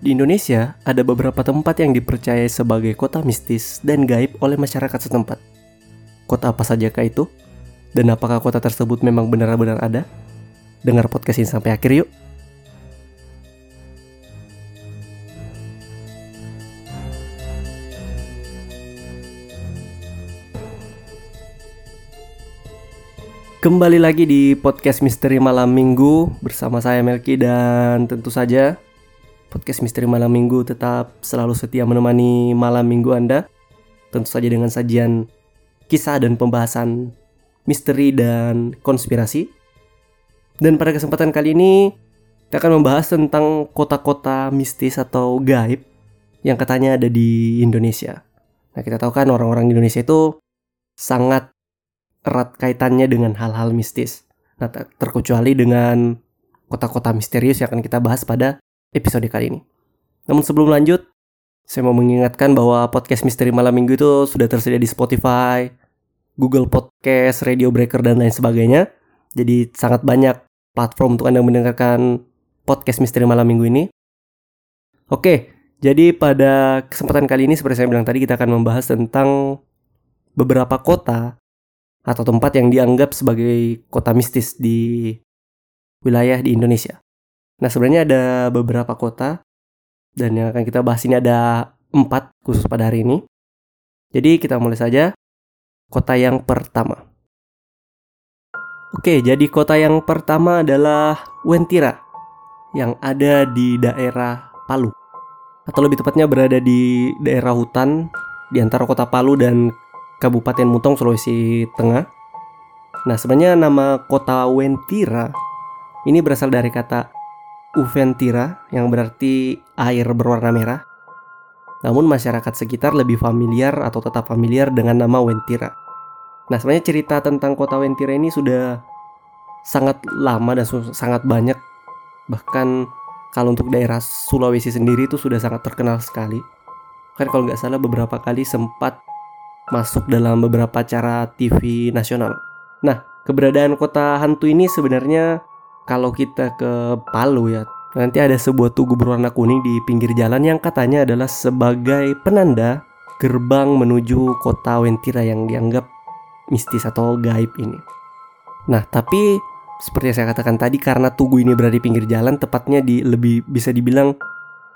Di Indonesia, ada beberapa tempat yang dipercaya sebagai kota mistis dan gaib oleh masyarakat setempat. Kota apa sajakah itu? Dan apakah kota tersebut memang benar-benar ada? Dengar podcast ini sampai akhir yuk. Kembali lagi di podcast Misteri Malam Minggu bersama saya Melki dan tentu saja podcast Misteri Malam Minggu tetap selalu setia menemani malam minggu Anda. Tentu saja dengan sajian kisah dan pembahasan misteri dan konspirasi. Dan pada kesempatan kali ini kita akan membahas tentang kota-kota mistis atau gaib yang katanya ada di Indonesia. Nah, kita tahu kan orang-orang Indonesia itu sangat erat kaitannya dengan hal-hal mistis. Nah, terkecuali dengan kota-kota misterius yang akan kita bahas pada episode kali ini. Namun sebelum lanjut, saya mau mengingatkan bahwa podcast Misteri Malam Minggu itu sudah tersedia di Spotify, Google Podcast, Radio Breaker, dan lain sebagainya. Jadi sangat banyak platform untuk Anda mendengarkan podcast Misteri Malam Minggu ini. Oke, jadi pada kesempatan kali ini seperti saya bilang tadi kita akan membahas tentang beberapa kota atau tempat yang dianggap sebagai kota mistis di wilayah di Indonesia. Nah sebenarnya ada beberapa kota dan yang akan kita bahas ini ada empat khusus pada hari ini. Jadi kita mulai saja kota yang pertama. Oke, jadi kota yang pertama adalah Wentira yang ada di daerah Palu. Atau lebih tepatnya berada di daerah hutan di antara kota Palu dan Kabupaten Muntong, Sulawesi Tengah. Nah, sebenarnya nama kota Wentira ini berasal dari kata Uventira yang berarti air berwarna merah. Namun masyarakat sekitar lebih familiar atau tetap familiar dengan nama Wentira. Nah, sebenarnya cerita tentang kota Wentira ini sudah sangat lama dan sangat banyak. Bahkan kalau untuk daerah Sulawesi sendiri itu sudah sangat terkenal sekali. Kan kalau nggak salah beberapa kali sempat masuk dalam beberapa acara TV nasional. Nah, keberadaan kota hantu ini sebenarnya kalau kita ke Palu ya, nanti ada sebuah tugu berwarna kuning di pinggir jalan yang katanya adalah sebagai penanda gerbang menuju kota Wentira yang dianggap mistis atau gaib ini. Nah, tapi seperti yang saya katakan tadi karena tugu ini berada di pinggir jalan, tepatnya di lebih bisa dibilang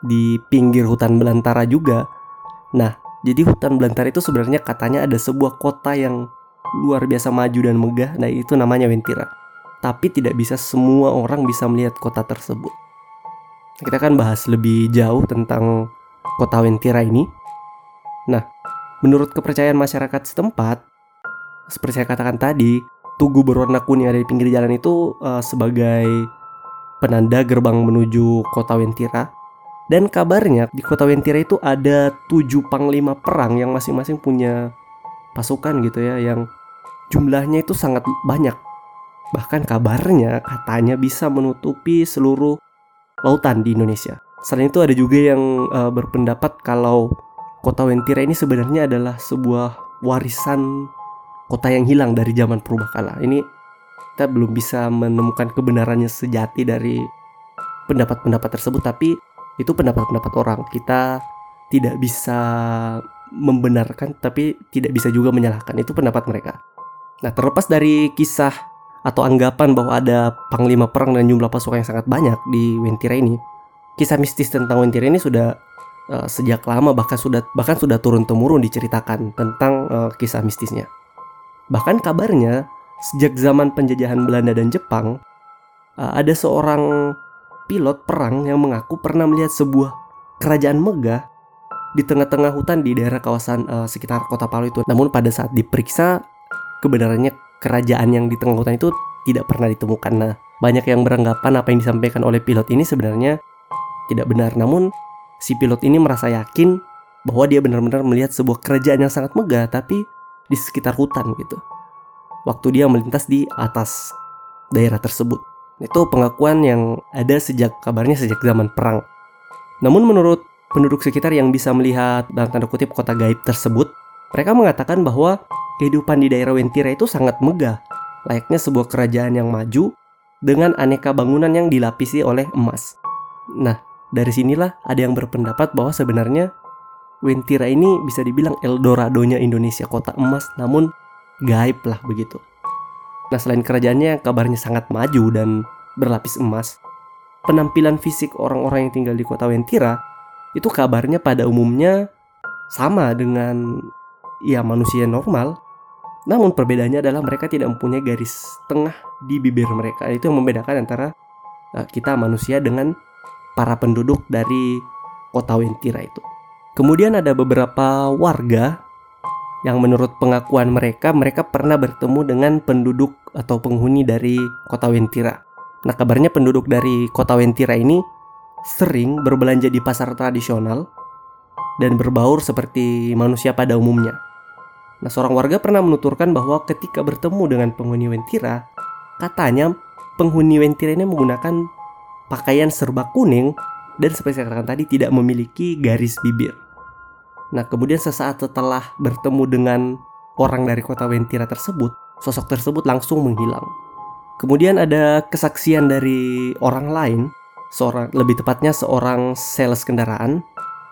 di pinggir hutan belantara juga. Nah, jadi hutan belantara itu sebenarnya katanya ada sebuah kota yang luar biasa maju dan megah, nah itu namanya Wentira. Tapi tidak bisa semua orang bisa melihat kota tersebut. Kita akan bahas lebih jauh tentang kota Wentira ini. Nah, menurut kepercayaan masyarakat setempat, seperti saya katakan tadi, tugu berwarna kuning ada di pinggir jalan itu uh, sebagai penanda gerbang menuju kota Wentira dan kabarnya di kota Wentira itu ada tujuh panglima perang yang masing-masing punya pasukan gitu ya yang jumlahnya itu sangat banyak. Bahkan kabarnya katanya bisa menutupi seluruh lautan di Indonesia. Selain itu ada juga yang uh, berpendapat kalau kota Wentira ini sebenarnya adalah sebuah warisan kota yang hilang dari zaman purbakala. Ini kita belum bisa menemukan kebenarannya sejati dari pendapat-pendapat tersebut tapi itu pendapat-pendapat orang kita tidak bisa membenarkan tapi tidak bisa juga menyalahkan itu pendapat mereka nah terlepas dari kisah atau anggapan bahwa ada panglima perang dan jumlah pasukan yang sangat banyak di Wentira ini kisah mistis tentang Wentira ini sudah uh, sejak lama bahkan sudah bahkan sudah turun temurun diceritakan tentang uh, kisah mistisnya bahkan kabarnya sejak zaman penjajahan Belanda dan Jepang uh, ada seorang pilot perang yang mengaku pernah melihat sebuah kerajaan megah di tengah-tengah hutan di daerah kawasan uh, sekitar kota Palu itu. Namun pada saat diperiksa kebenarannya kerajaan yang di tengah hutan itu tidak pernah ditemukan. Nah, banyak yang beranggapan apa yang disampaikan oleh pilot ini sebenarnya tidak benar. Namun si pilot ini merasa yakin bahwa dia benar-benar melihat sebuah kerajaan yang sangat megah tapi di sekitar hutan gitu. Waktu dia melintas di atas daerah tersebut. Itu pengakuan yang ada sejak kabarnya sejak zaman perang. Namun menurut penduduk sekitar yang bisa melihat dalam tanda kutip kota gaib tersebut, mereka mengatakan bahwa kehidupan di daerah Wentira itu sangat megah, layaknya sebuah kerajaan yang maju dengan aneka bangunan yang dilapisi oleh emas. Nah, dari sinilah ada yang berpendapat bahwa sebenarnya Wentira ini bisa dibilang Eldoradonya Indonesia, kota emas namun gaib lah begitu. Nah selain kerajaannya kabarnya sangat maju dan berlapis emas, penampilan fisik orang-orang yang tinggal di kota Wentira itu kabarnya pada umumnya sama dengan ya manusia normal. Namun perbedaannya adalah mereka tidak mempunyai garis tengah di bibir mereka. Itu yang membedakan antara uh, kita manusia dengan para penduduk dari kota Wentira itu. Kemudian ada beberapa warga yang menurut pengakuan mereka, mereka pernah bertemu dengan penduduk atau penghuni dari kota Wentira. Nah kabarnya penduduk dari kota Wentira ini sering berbelanja di pasar tradisional dan berbaur seperti manusia pada umumnya. Nah seorang warga pernah menuturkan bahwa ketika bertemu dengan penghuni Wentira, katanya penghuni Wentira ini menggunakan pakaian serba kuning dan seperti saya katakan tadi tidak memiliki garis bibir. Nah, kemudian sesaat setelah bertemu dengan orang dari kota Wentira tersebut, sosok tersebut langsung menghilang. Kemudian ada kesaksian dari orang lain, seorang lebih tepatnya seorang sales kendaraan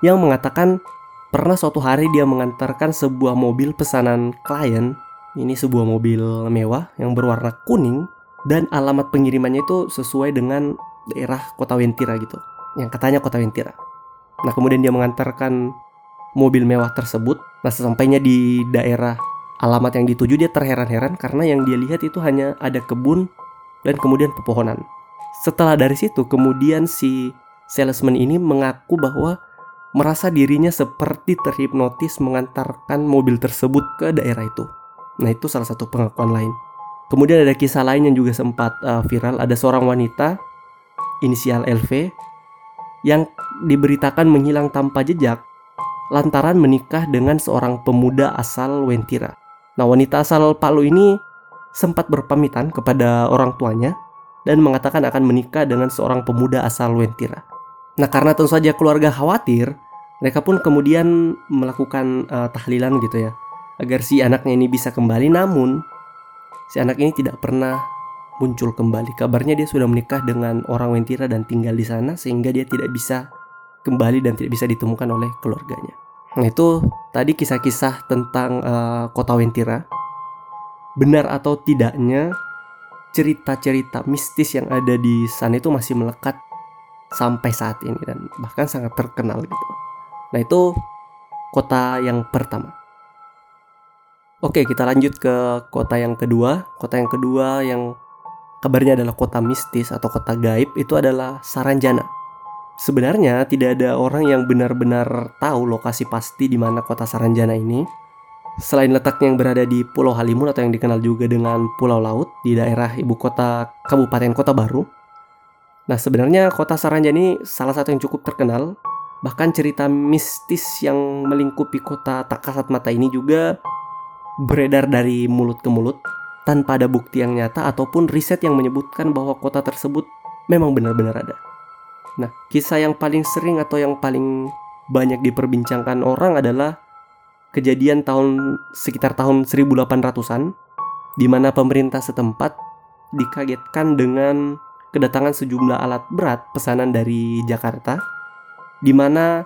yang mengatakan pernah suatu hari dia mengantarkan sebuah mobil pesanan klien. Ini sebuah mobil mewah yang berwarna kuning dan alamat pengirimannya itu sesuai dengan daerah kota Wentira gitu. Yang katanya kota Wentira. Nah, kemudian dia mengantarkan mobil mewah tersebut. Nah, sesampainya di daerah alamat yang dituju dia terheran-heran karena yang dia lihat itu hanya ada kebun dan kemudian pepohonan. Setelah dari situ, kemudian si salesman ini mengaku bahwa merasa dirinya seperti terhipnotis mengantarkan mobil tersebut ke daerah itu. Nah, itu salah satu pengakuan lain. Kemudian ada kisah lain yang juga sempat uh, viral. Ada seorang wanita inisial LV yang diberitakan menghilang tanpa jejak lantaran menikah dengan seorang pemuda asal Wentira. Nah, wanita asal Palu ini sempat berpamitan kepada orang tuanya dan mengatakan akan menikah dengan seorang pemuda asal Wentira. Nah, karena tentu saja keluarga khawatir, mereka pun kemudian melakukan uh, tahlilan gitu ya, agar si anaknya ini bisa kembali. Namun, si anak ini tidak pernah muncul kembali. Kabarnya dia sudah menikah dengan orang Wentira dan tinggal di sana sehingga dia tidak bisa kembali dan tidak bisa ditemukan oleh keluarganya. Nah itu tadi kisah-kisah tentang uh, kota Wentira. Benar atau tidaknya cerita-cerita mistis yang ada di sana itu masih melekat sampai saat ini dan bahkan sangat terkenal gitu. Nah itu kota yang pertama. Oke kita lanjut ke kota yang kedua. Kota yang kedua yang kabarnya adalah kota mistis atau kota gaib itu adalah Saranjana. Sebenarnya tidak ada orang yang benar-benar tahu lokasi pasti di mana kota Saranjana ini. Selain letaknya yang berada di Pulau Halimun atau yang dikenal juga dengan Pulau Laut di daerah ibu kota Kabupaten Kota Baru. Nah, sebenarnya kota Saranjana ini salah satu yang cukup terkenal. Bahkan cerita mistis yang melingkupi kota tak kasat mata ini juga beredar dari mulut ke mulut tanpa ada bukti yang nyata ataupun riset yang menyebutkan bahwa kota tersebut memang benar-benar ada. Nah, kisah yang paling sering atau yang paling banyak diperbincangkan orang adalah kejadian tahun sekitar tahun 1800-an di mana pemerintah setempat dikagetkan dengan kedatangan sejumlah alat berat pesanan dari Jakarta di mana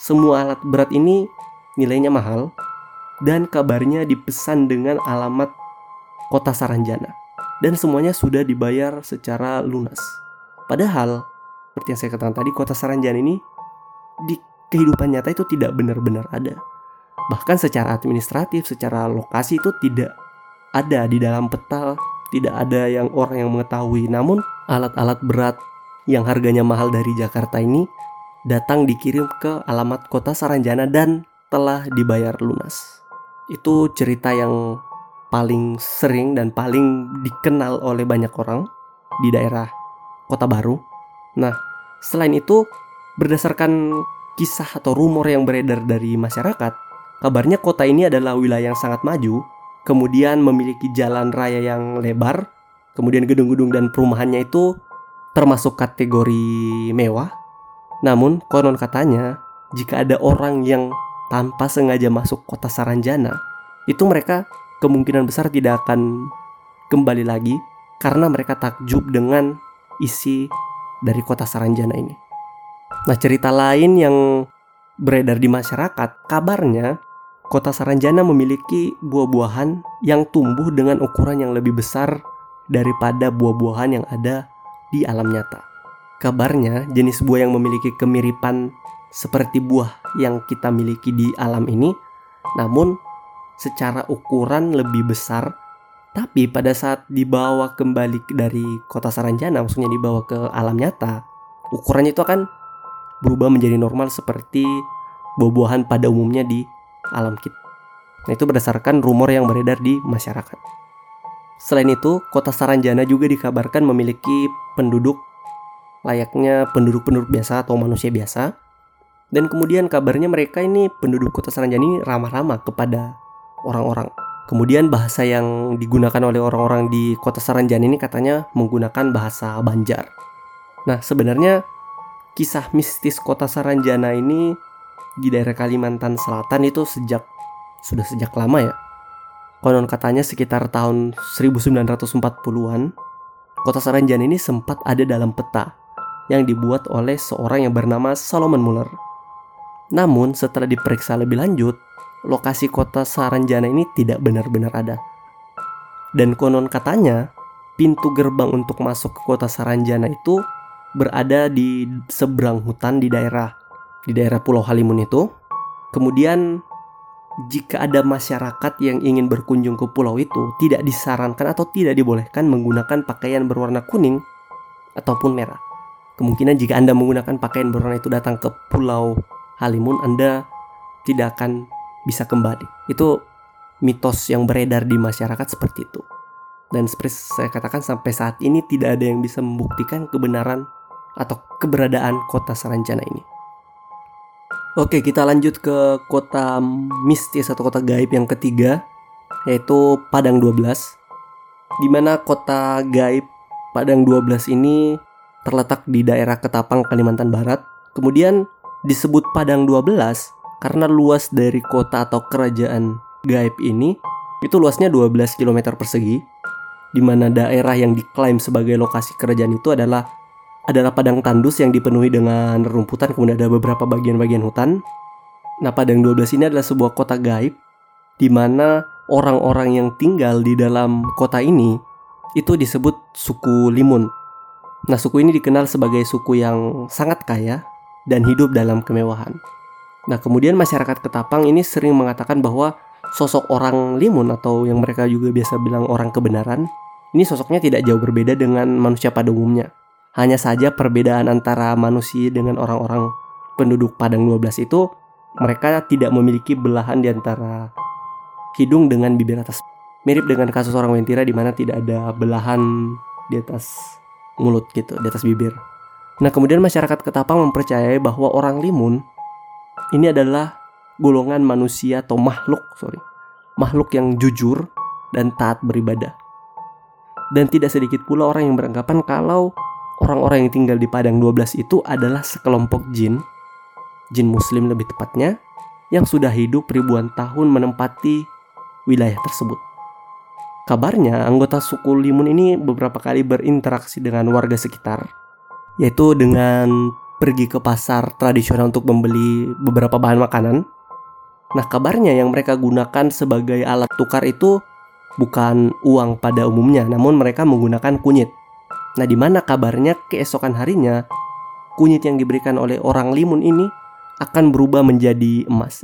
semua alat berat ini nilainya mahal dan kabarnya dipesan dengan alamat kota Saranjana dan semuanya sudah dibayar secara lunas. Padahal seperti yang saya katakan tadi, kota Saranjana ini di kehidupan nyata itu tidak benar-benar ada. Bahkan secara administratif, secara lokasi itu tidak ada di dalam peta, tidak ada yang orang yang mengetahui. Namun alat-alat berat yang harganya mahal dari Jakarta ini datang dikirim ke alamat kota Saranjana dan telah dibayar lunas. Itu cerita yang paling sering dan paling dikenal oleh banyak orang di daerah Kota Baru Nah, selain itu, berdasarkan kisah atau rumor yang beredar dari masyarakat, kabarnya kota ini adalah wilayah yang sangat maju, kemudian memiliki jalan raya yang lebar, kemudian gedung-gedung dan perumahannya itu termasuk kategori mewah. Namun, konon katanya, jika ada orang yang tanpa sengaja masuk kota Saranjana, itu mereka kemungkinan besar tidak akan kembali lagi karena mereka takjub dengan isi dari kota Saranjana ini. Nah, cerita lain yang beredar di masyarakat, kabarnya kota Saranjana memiliki buah-buahan yang tumbuh dengan ukuran yang lebih besar daripada buah-buahan yang ada di alam nyata. Kabarnya, jenis buah yang memiliki kemiripan seperti buah yang kita miliki di alam ini, namun secara ukuran lebih besar. Tapi pada saat dibawa kembali dari kota Saranjana, maksudnya dibawa ke alam nyata, ukurannya itu akan berubah menjadi normal seperti buah-buahan pada umumnya di alam kita. Nah, itu berdasarkan rumor yang beredar di masyarakat. Selain itu, kota Saranjana juga dikabarkan memiliki penduduk layaknya penduduk-penduduk biasa atau manusia biasa. Dan kemudian kabarnya mereka ini penduduk kota Saranjana ini ramah-ramah kepada orang-orang. Kemudian bahasa yang digunakan oleh orang-orang di kota Saranjana ini katanya menggunakan bahasa Banjar. Nah, sebenarnya kisah mistis kota Saranjana ini di daerah Kalimantan Selatan itu sejak sudah sejak lama ya. Konon katanya sekitar tahun 1940-an, kota Saranjana ini sempat ada dalam peta yang dibuat oleh seorang yang bernama Solomon Muller. Namun setelah diperiksa lebih lanjut, lokasi kota Saranjana ini tidak benar-benar ada. Dan konon katanya, pintu gerbang untuk masuk ke kota Saranjana itu berada di seberang hutan di daerah di daerah Pulau Halimun itu. Kemudian jika ada masyarakat yang ingin berkunjung ke pulau itu, tidak disarankan atau tidak dibolehkan menggunakan pakaian berwarna kuning ataupun merah. Kemungkinan jika Anda menggunakan pakaian berwarna itu datang ke Pulau Halimun, Anda tidak akan bisa kembali. Itu mitos yang beredar di masyarakat seperti itu. Dan seperti saya katakan sampai saat ini tidak ada yang bisa membuktikan kebenaran atau keberadaan kota Saranjana ini. Oke, kita lanjut ke kota mistis atau kota gaib yang ketiga, yaitu Padang 12. Di mana kota gaib Padang 12 ini terletak di daerah Ketapang, Kalimantan Barat. Kemudian disebut Padang 12 karena luas dari kota atau kerajaan gaib ini itu luasnya 12 km persegi di mana daerah yang diklaim sebagai lokasi kerajaan itu adalah adalah padang tandus yang dipenuhi dengan rumputan kemudian ada beberapa bagian-bagian hutan. Nah, Padang 12 ini adalah sebuah kota gaib di mana orang-orang yang tinggal di dalam kota ini itu disebut suku Limun. Nah, suku ini dikenal sebagai suku yang sangat kaya dan hidup dalam kemewahan. Nah, kemudian masyarakat Ketapang ini sering mengatakan bahwa sosok orang limun atau yang mereka juga biasa bilang orang kebenaran, ini sosoknya tidak jauh berbeda dengan manusia pada umumnya. Hanya saja perbedaan antara manusia dengan orang-orang penduduk Padang 12 itu mereka tidak memiliki belahan di antara hidung dengan bibir atas. Mirip dengan kasus orang Wentira di mana tidak ada belahan di atas mulut gitu, di atas bibir. Nah, kemudian masyarakat Ketapang mempercayai bahwa orang limun ini adalah golongan manusia atau makhluk, sorry, makhluk yang jujur dan taat beribadah. Dan tidak sedikit pula orang yang beranggapan kalau orang-orang yang tinggal di Padang 12 itu adalah sekelompok jin, jin muslim lebih tepatnya, yang sudah hidup ribuan tahun menempati wilayah tersebut. Kabarnya anggota suku Limun ini beberapa kali berinteraksi dengan warga sekitar, yaitu dengan pergi ke pasar tradisional untuk membeli beberapa bahan makanan. Nah, kabarnya yang mereka gunakan sebagai alat tukar itu bukan uang pada umumnya, namun mereka menggunakan kunyit. Nah, di mana kabarnya keesokan harinya kunyit yang diberikan oleh orang limun ini akan berubah menjadi emas.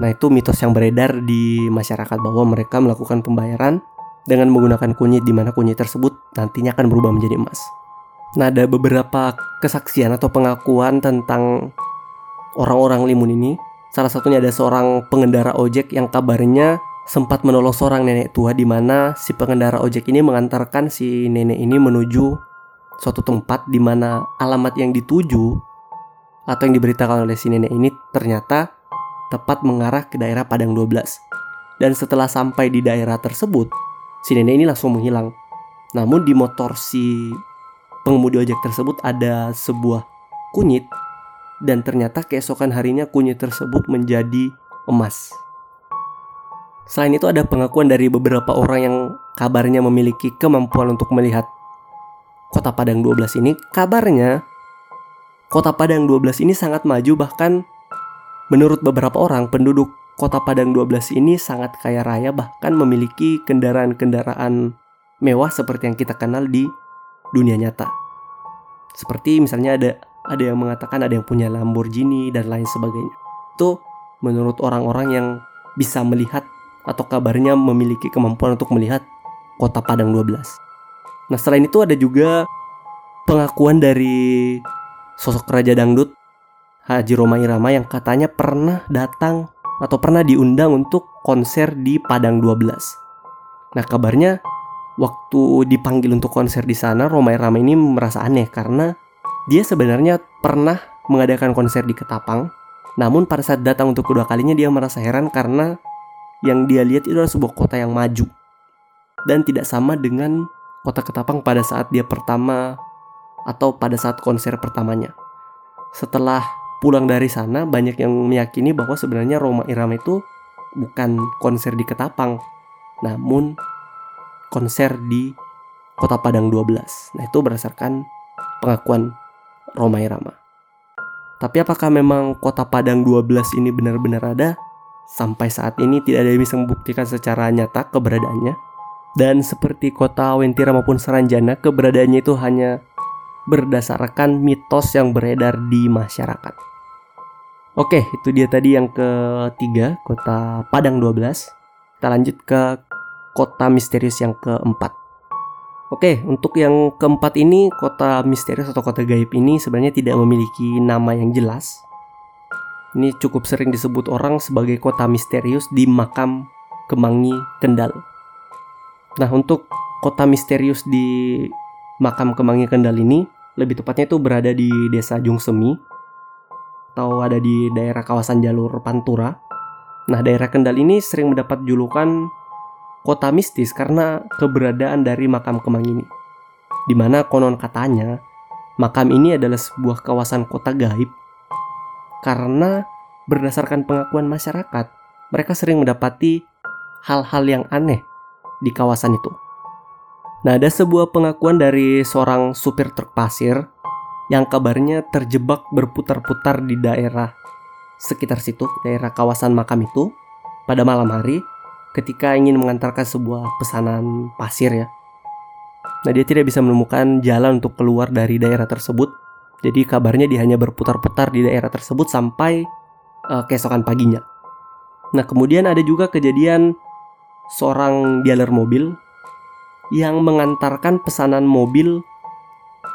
Nah, itu mitos yang beredar di masyarakat bahwa mereka melakukan pembayaran dengan menggunakan kunyit di mana kunyit tersebut nantinya akan berubah menjadi emas. Nah, ada beberapa kesaksian atau pengakuan tentang orang-orang limun ini. Salah satunya ada seorang pengendara ojek yang kabarnya sempat menolong seorang nenek tua di mana si pengendara ojek ini mengantarkan si nenek ini menuju suatu tempat di mana alamat yang dituju atau yang diberitakan oleh si nenek ini ternyata tepat mengarah ke daerah Padang 12. Dan setelah sampai di daerah tersebut, si nenek ini langsung menghilang. Namun di motor si pengemudi ojek tersebut ada sebuah kunyit dan ternyata keesokan harinya kunyit tersebut menjadi emas. Selain itu ada pengakuan dari beberapa orang yang kabarnya memiliki kemampuan untuk melihat kota Padang 12 ini. Kabarnya Kota Padang 12 ini sangat maju bahkan menurut beberapa orang penduduk Kota Padang 12 ini sangat kaya raya bahkan memiliki kendaraan-kendaraan mewah seperti yang kita kenal di dunia nyata. Seperti misalnya ada ada yang mengatakan ada yang punya Lamborghini dan lain sebagainya. Itu menurut orang-orang yang bisa melihat atau kabarnya memiliki kemampuan untuk melihat Kota Padang 12. Nah, selain itu ada juga pengakuan dari sosok raja dangdut Haji Roma Irama yang katanya pernah datang atau pernah diundang untuk konser di Padang 12. Nah kabarnya waktu dipanggil untuk konser di sana Roma Irama ini merasa aneh karena dia sebenarnya pernah mengadakan konser di Ketapang. Namun pada saat datang untuk kedua kalinya dia merasa heran karena yang dia lihat itu adalah sebuah kota yang maju dan tidak sama dengan kota Ketapang pada saat dia pertama atau pada saat konser pertamanya. Setelah pulang dari sana banyak yang meyakini bahwa sebenarnya Roma Irama itu bukan konser di Ketapang, namun konser di Kota Padang 12. Nah, itu berdasarkan pengakuan Roma Irama. Tapi apakah memang Kota Padang 12 ini benar-benar ada? Sampai saat ini tidak ada yang bisa membuktikan secara nyata keberadaannya. Dan seperti kota Wentira maupun Seranjana, keberadaannya itu hanya berdasarkan mitos yang beredar di masyarakat. Oke, itu dia tadi yang ketiga, kota Padang 12. Kita lanjut ke kota misterius yang keempat. Oke, untuk yang keempat ini, kota misterius atau kota gaib ini sebenarnya tidak memiliki nama yang jelas. Ini cukup sering disebut orang sebagai kota misterius di makam Kemangi, Kendal. Nah, untuk kota misterius di makam Kemangi, Kendal ini, lebih tepatnya itu berada di desa Jungsemi, atau ada di daerah kawasan jalur Pantura. Nah, daerah Kendal ini sering mendapat julukan kota mistis karena keberadaan dari makam Kemang ini. Di mana konon katanya makam ini adalah sebuah kawasan kota gaib karena berdasarkan pengakuan masyarakat, mereka sering mendapati hal-hal yang aneh di kawasan itu. Nah, ada sebuah pengakuan dari seorang supir truk pasir yang kabarnya terjebak berputar-putar di daerah sekitar situ, daerah kawasan makam itu pada malam hari ketika ingin mengantarkan sebuah pesanan pasir ya. Nah, dia tidak bisa menemukan jalan untuk keluar dari daerah tersebut. Jadi kabarnya dia hanya berputar-putar di daerah tersebut sampai uh, keesokan paginya. Nah, kemudian ada juga kejadian seorang dealer mobil yang mengantarkan pesanan mobil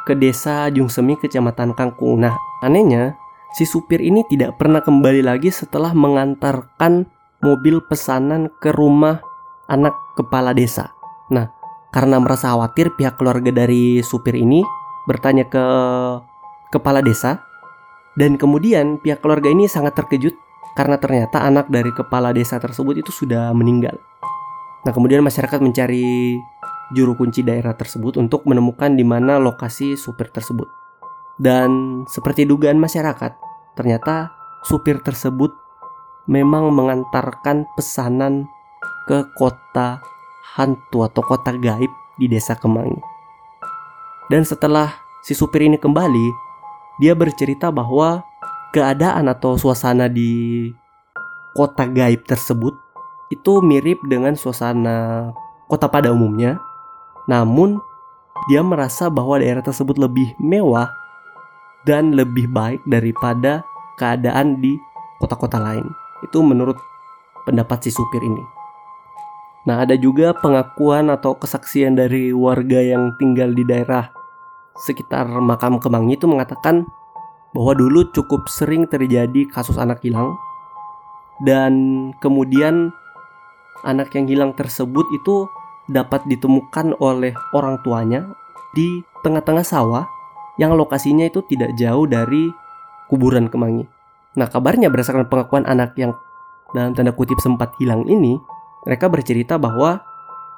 ke desa Jungsemi, kecamatan Kangkung. Nah, anehnya, si supir ini tidak pernah kembali lagi setelah mengantarkan mobil pesanan ke rumah anak kepala desa. Nah, karena merasa khawatir, pihak keluarga dari supir ini bertanya ke kepala desa, dan kemudian pihak keluarga ini sangat terkejut karena ternyata anak dari kepala desa tersebut itu sudah meninggal. Nah, kemudian masyarakat mencari juru kunci daerah tersebut untuk menemukan di mana lokasi supir tersebut. Dan seperti dugaan masyarakat, ternyata supir tersebut memang mengantarkan pesanan ke kota hantu atau kota gaib di desa Kemangi. Dan setelah si supir ini kembali, dia bercerita bahwa keadaan atau suasana di kota gaib tersebut itu mirip dengan suasana kota pada umumnya namun, dia merasa bahwa daerah tersebut lebih mewah dan lebih baik daripada keadaan di kota-kota lain. Itu menurut pendapat si supir ini. Nah, ada juga pengakuan atau kesaksian dari warga yang tinggal di daerah sekitar makam Kemangi itu mengatakan bahwa dulu cukup sering terjadi kasus anak hilang dan kemudian anak yang hilang tersebut itu dapat ditemukan oleh orang tuanya di tengah-tengah sawah yang lokasinya itu tidak jauh dari kuburan Kemangi. Nah, kabarnya berdasarkan pengakuan anak yang dalam tanda kutip sempat hilang ini, mereka bercerita bahwa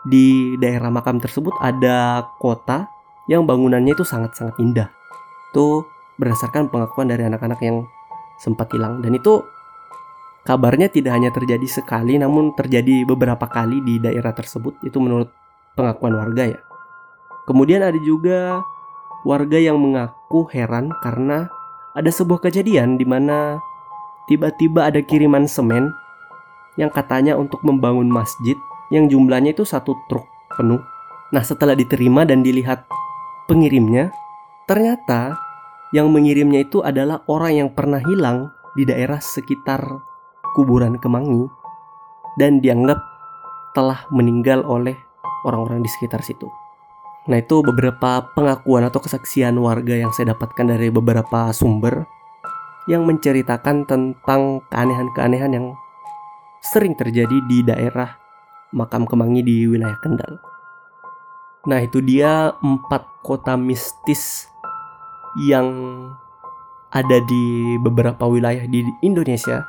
di daerah makam tersebut ada kota yang bangunannya itu sangat-sangat indah. Itu berdasarkan pengakuan dari anak-anak yang sempat hilang dan itu Kabarnya tidak hanya terjadi sekali namun terjadi beberapa kali di daerah tersebut itu menurut pengakuan warga ya. Kemudian ada juga warga yang mengaku heran karena ada sebuah kejadian di mana tiba-tiba ada kiriman semen yang katanya untuk membangun masjid yang jumlahnya itu satu truk penuh. Nah setelah diterima dan dilihat pengirimnya, ternyata yang mengirimnya itu adalah orang yang pernah hilang di daerah sekitar kuburan Kemangi dan dianggap telah meninggal oleh orang-orang di sekitar situ. Nah itu beberapa pengakuan atau kesaksian warga yang saya dapatkan dari beberapa sumber yang menceritakan tentang keanehan-keanehan yang sering terjadi di daerah makam Kemangi di wilayah Kendal. Nah itu dia empat kota mistis yang ada di beberapa wilayah di Indonesia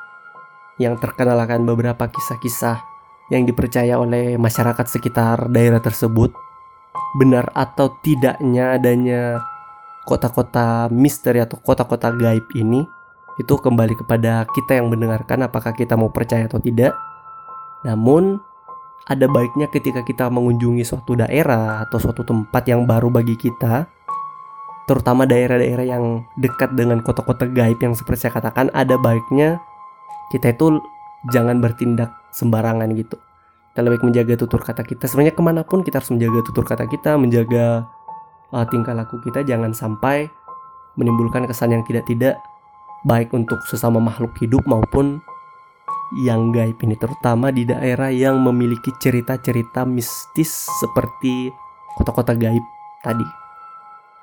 yang terkenal akan beberapa kisah-kisah yang dipercaya oleh masyarakat sekitar daerah tersebut benar atau tidaknya adanya kota-kota misteri atau kota-kota gaib ini itu kembali kepada kita yang mendengarkan apakah kita mau percaya atau tidak. Namun ada baiknya ketika kita mengunjungi suatu daerah atau suatu tempat yang baru bagi kita, terutama daerah-daerah yang dekat dengan kota-kota gaib yang seperti saya katakan, ada baiknya kita itu jangan bertindak sembarangan gitu kita lebih menjaga tutur kata kita sebenarnya ke mana pun kita harus menjaga tutur kata kita menjaga uh, tingkah laku kita jangan sampai menimbulkan kesan yang tidak-tidak baik untuk sesama makhluk hidup maupun yang gaib ini terutama di daerah yang memiliki cerita-cerita mistis seperti kota-kota gaib tadi.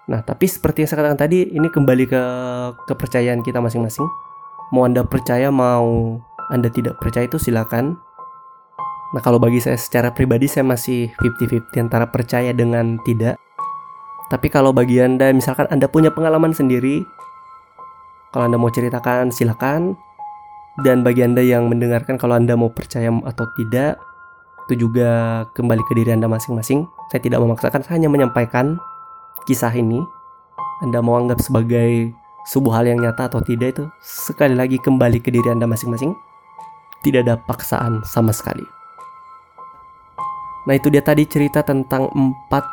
Nah, tapi seperti yang saya katakan tadi, ini kembali ke kepercayaan kita masing-masing. Mau Anda percaya, mau Anda tidak percaya itu silakan. Nah kalau bagi saya secara pribadi saya masih 50-50 antara percaya dengan tidak. Tapi kalau bagi Anda misalkan Anda punya pengalaman sendiri, kalau Anda mau ceritakan silakan. Dan bagi Anda yang mendengarkan kalau Anda mau percaya atau tidak, itu juga kembali ke diri Anda masing-masing. Saya tidak memaksakan, saya hanya menyampaikan kisah ini. Anda mau anggap sebagai sebuah hal yang nyata atau tidak itu sekali lagi kembali ke diri Anda masing-masing. Tidak ada paksaan sama sekali. Nah itu dia tadi cerita tentang empat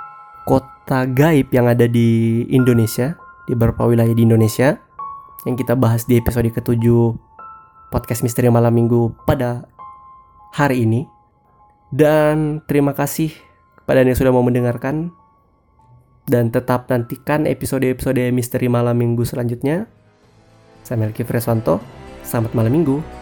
kota gaib yang ada di Indonesia, di beberapa wilayah di Indonesia, yang kita bahas di episode ketujuh podcast Misteri Malam Minggu pada hari ini. Dan terima kasih kepada yang sudah mau mendengarkan. Dan tetap nantikan episode-episode Misteri Malam Minggu selanjutnya. Saya Melki Freswanto, selamat malam minggu.